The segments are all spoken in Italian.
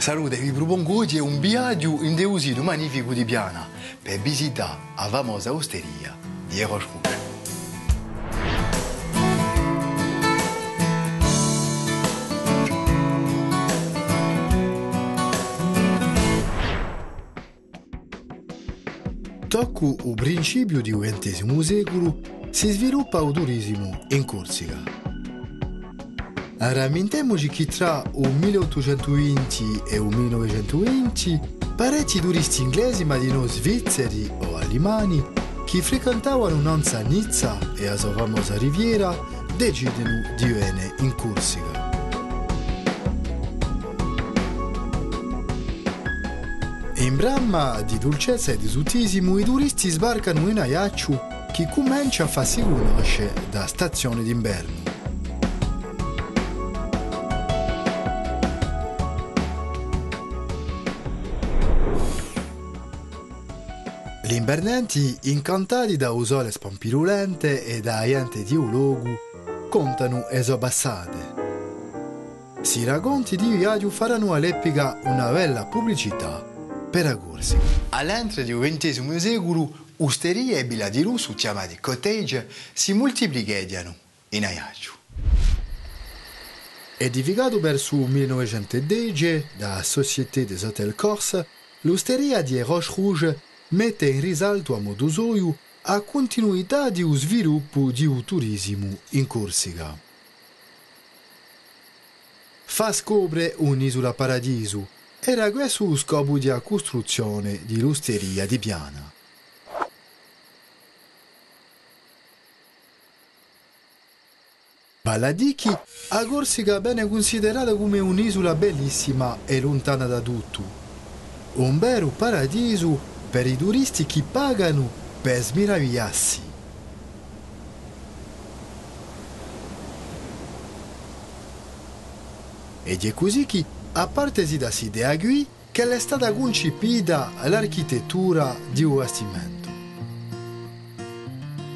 Salute, vi propongo oggi un viaggio in deusito magnifico di Piana per visitare la famosa osteria di Eroscoop. Tocco il principio del XX secolo si sviluppa il turismo in Corsica. Rammentemmoci che tra il 1820 e il 1920 parecchi turisti inglesi ma di noi svizzeri o alemani che frequentavano Nanza Nizza e la sua famosa riviera decidono di venire in Corsica. In Bramma di dolcezza e di sutisimo i turisti sbarcano in Ajaccio che comincia a farsi conoscere da stazione d'inverno. Gli invernanti, incantati da usole spampirulente e da gente di ulogu, contano esobassate. Si racconti di viaggio faranno all'epica una bella pubblicità per agursi. All'entrata del XX secolo, osterie e villa di lusso chiamate cottage si moltiplicano in Ajaccio. Edificato verso il 1910 da Société des Hôtels Corse, l'osteria di Roche Rouge mette in risalto a modo suo a continuità di sviluppo di turismo in Corsica. Fa scoprire un'isola paradiso, era questo lo scopo di costruzione di l'osteria di Piana. Baladichi, a Corsica viene considerata come un'isola bellissima e lontana da tutto. Un vero paradiso per i turisti che pagano per smiravigliarsi. Ed è così che, a parte da idea qui, che è stata concepita l'architettura di un bastimento.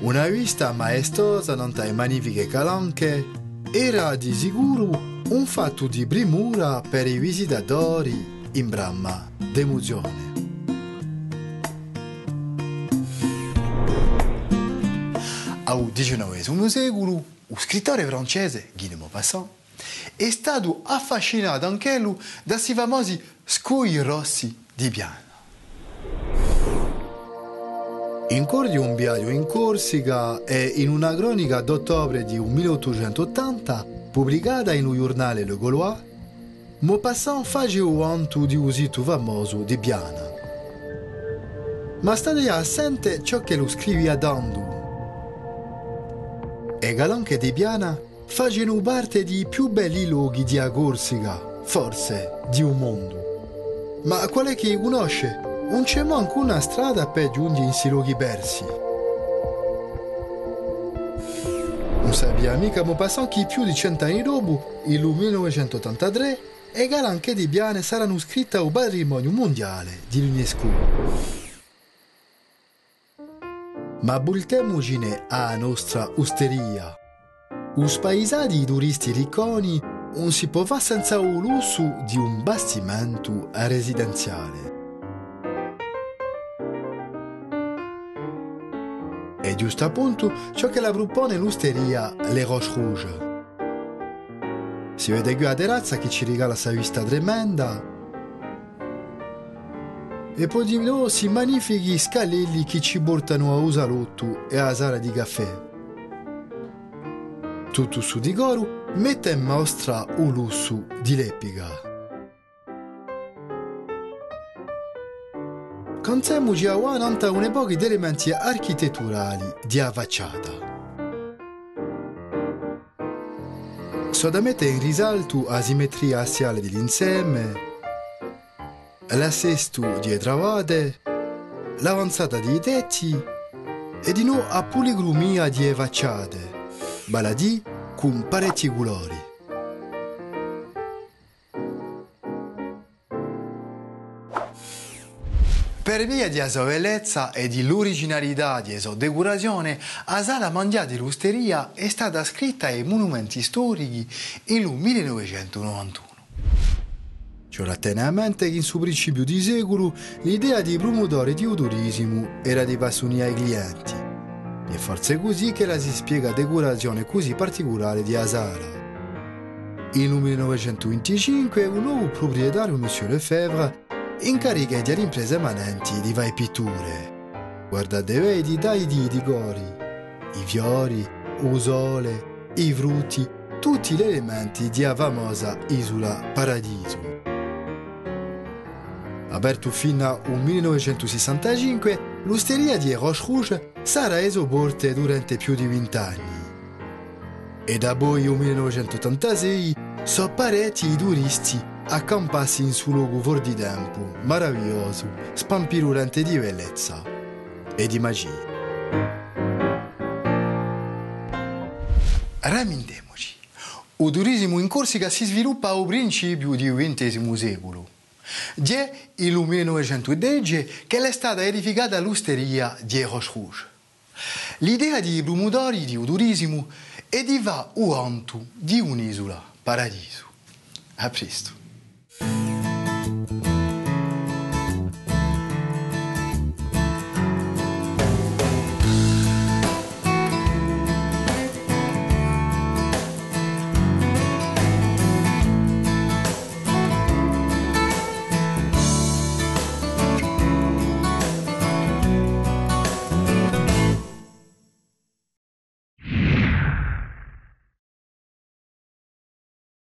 Una vista maestosa, non tra magnifiche calanche, era di sicuro un fatto di primura per i visitatori in Bramma d'emozione. Al XIX secolo, lo scrittore francese Guy Maupassant è stato affascinato anche lui da questi famosi scogli rossi di Piana. In cuore di un viaggio in Corsica e in una cronica d'ottobre di 1880, pubblicata in un giornale Le Gaulois, Maupassant faceva vanto di un sito famoso di Piana. Ma state assente ciò che lo scriveva dando e Galanche di Piana facciano parte dei più belli luoghi di Corsica, forse di un mondo. Ma qual è che conosce? Non c'è manco una strada per giungere in questi luoghi persi. Non sapeva mica Maupassant che più di cent'anni dopo, nel 1983, e Galanche di Piana saranno scritte al patrimonio mondiale dell'UNESCO. Ma bultemogine a nostra osteria. Us paesati i turisti ricconi non si può fare senza il lusso di un bastimento residenziale. E giusto appunto ciò che la propone l'osteria Le Roche Rouge. Si vede qui a terrazza che ci regala questa vista tremenda e poi di nuovo si magnifichi scalelli che ci portano a Usalotto e a sala di caffè. Tutto su di Goru mette in mostra il lusso di l'epica. Consiamo a Wananta un'epoca di elementi architetturali di facciata. So da mettere in risalto la simmetria assiale dell'insieme, l'assesto di travade, l'avanzata dei tetti e di nuovo a poligrumia di facciate, baladì con parecchi colori. Per via di sua bellezza e di l'originalità di sua decorazione, la sala mondiale dell'osteria è stata scritta ai monumenti storici nel 1991. Ciò la tiene a mente che in suo principio di secolo l'idea di promotore di turismo era di passionare ai clienti. E forse è così che la si spiega decorazione così particolare di Asara. In 1925 un nuovo proprietario, Monsieur Lefebvre, incarica di imprese manenti di vai pitture. Guardate, vedi, dai di di gori, i fiori, il sole, i frutti, tutti gli elementi di famosa isola Paradiso. Aperto fino al 1965, l'osteria di Roche Rouge sarà esoborte durante più di vent'anni. E da poi nel 1986 sono parecchi i turisti accampati in suo luogo fuori di tempo, meraviglioso, spampirulante di bellezza e di magia. Ramindiamoci. Il turismo in Corsica si sviluppa al principio del XX secolo. Già il 1910 che è stata edificata l'osteria di Roche Rouge. L'idea di promotori di turismo è di va o anto di un'isola paradiso. A presto.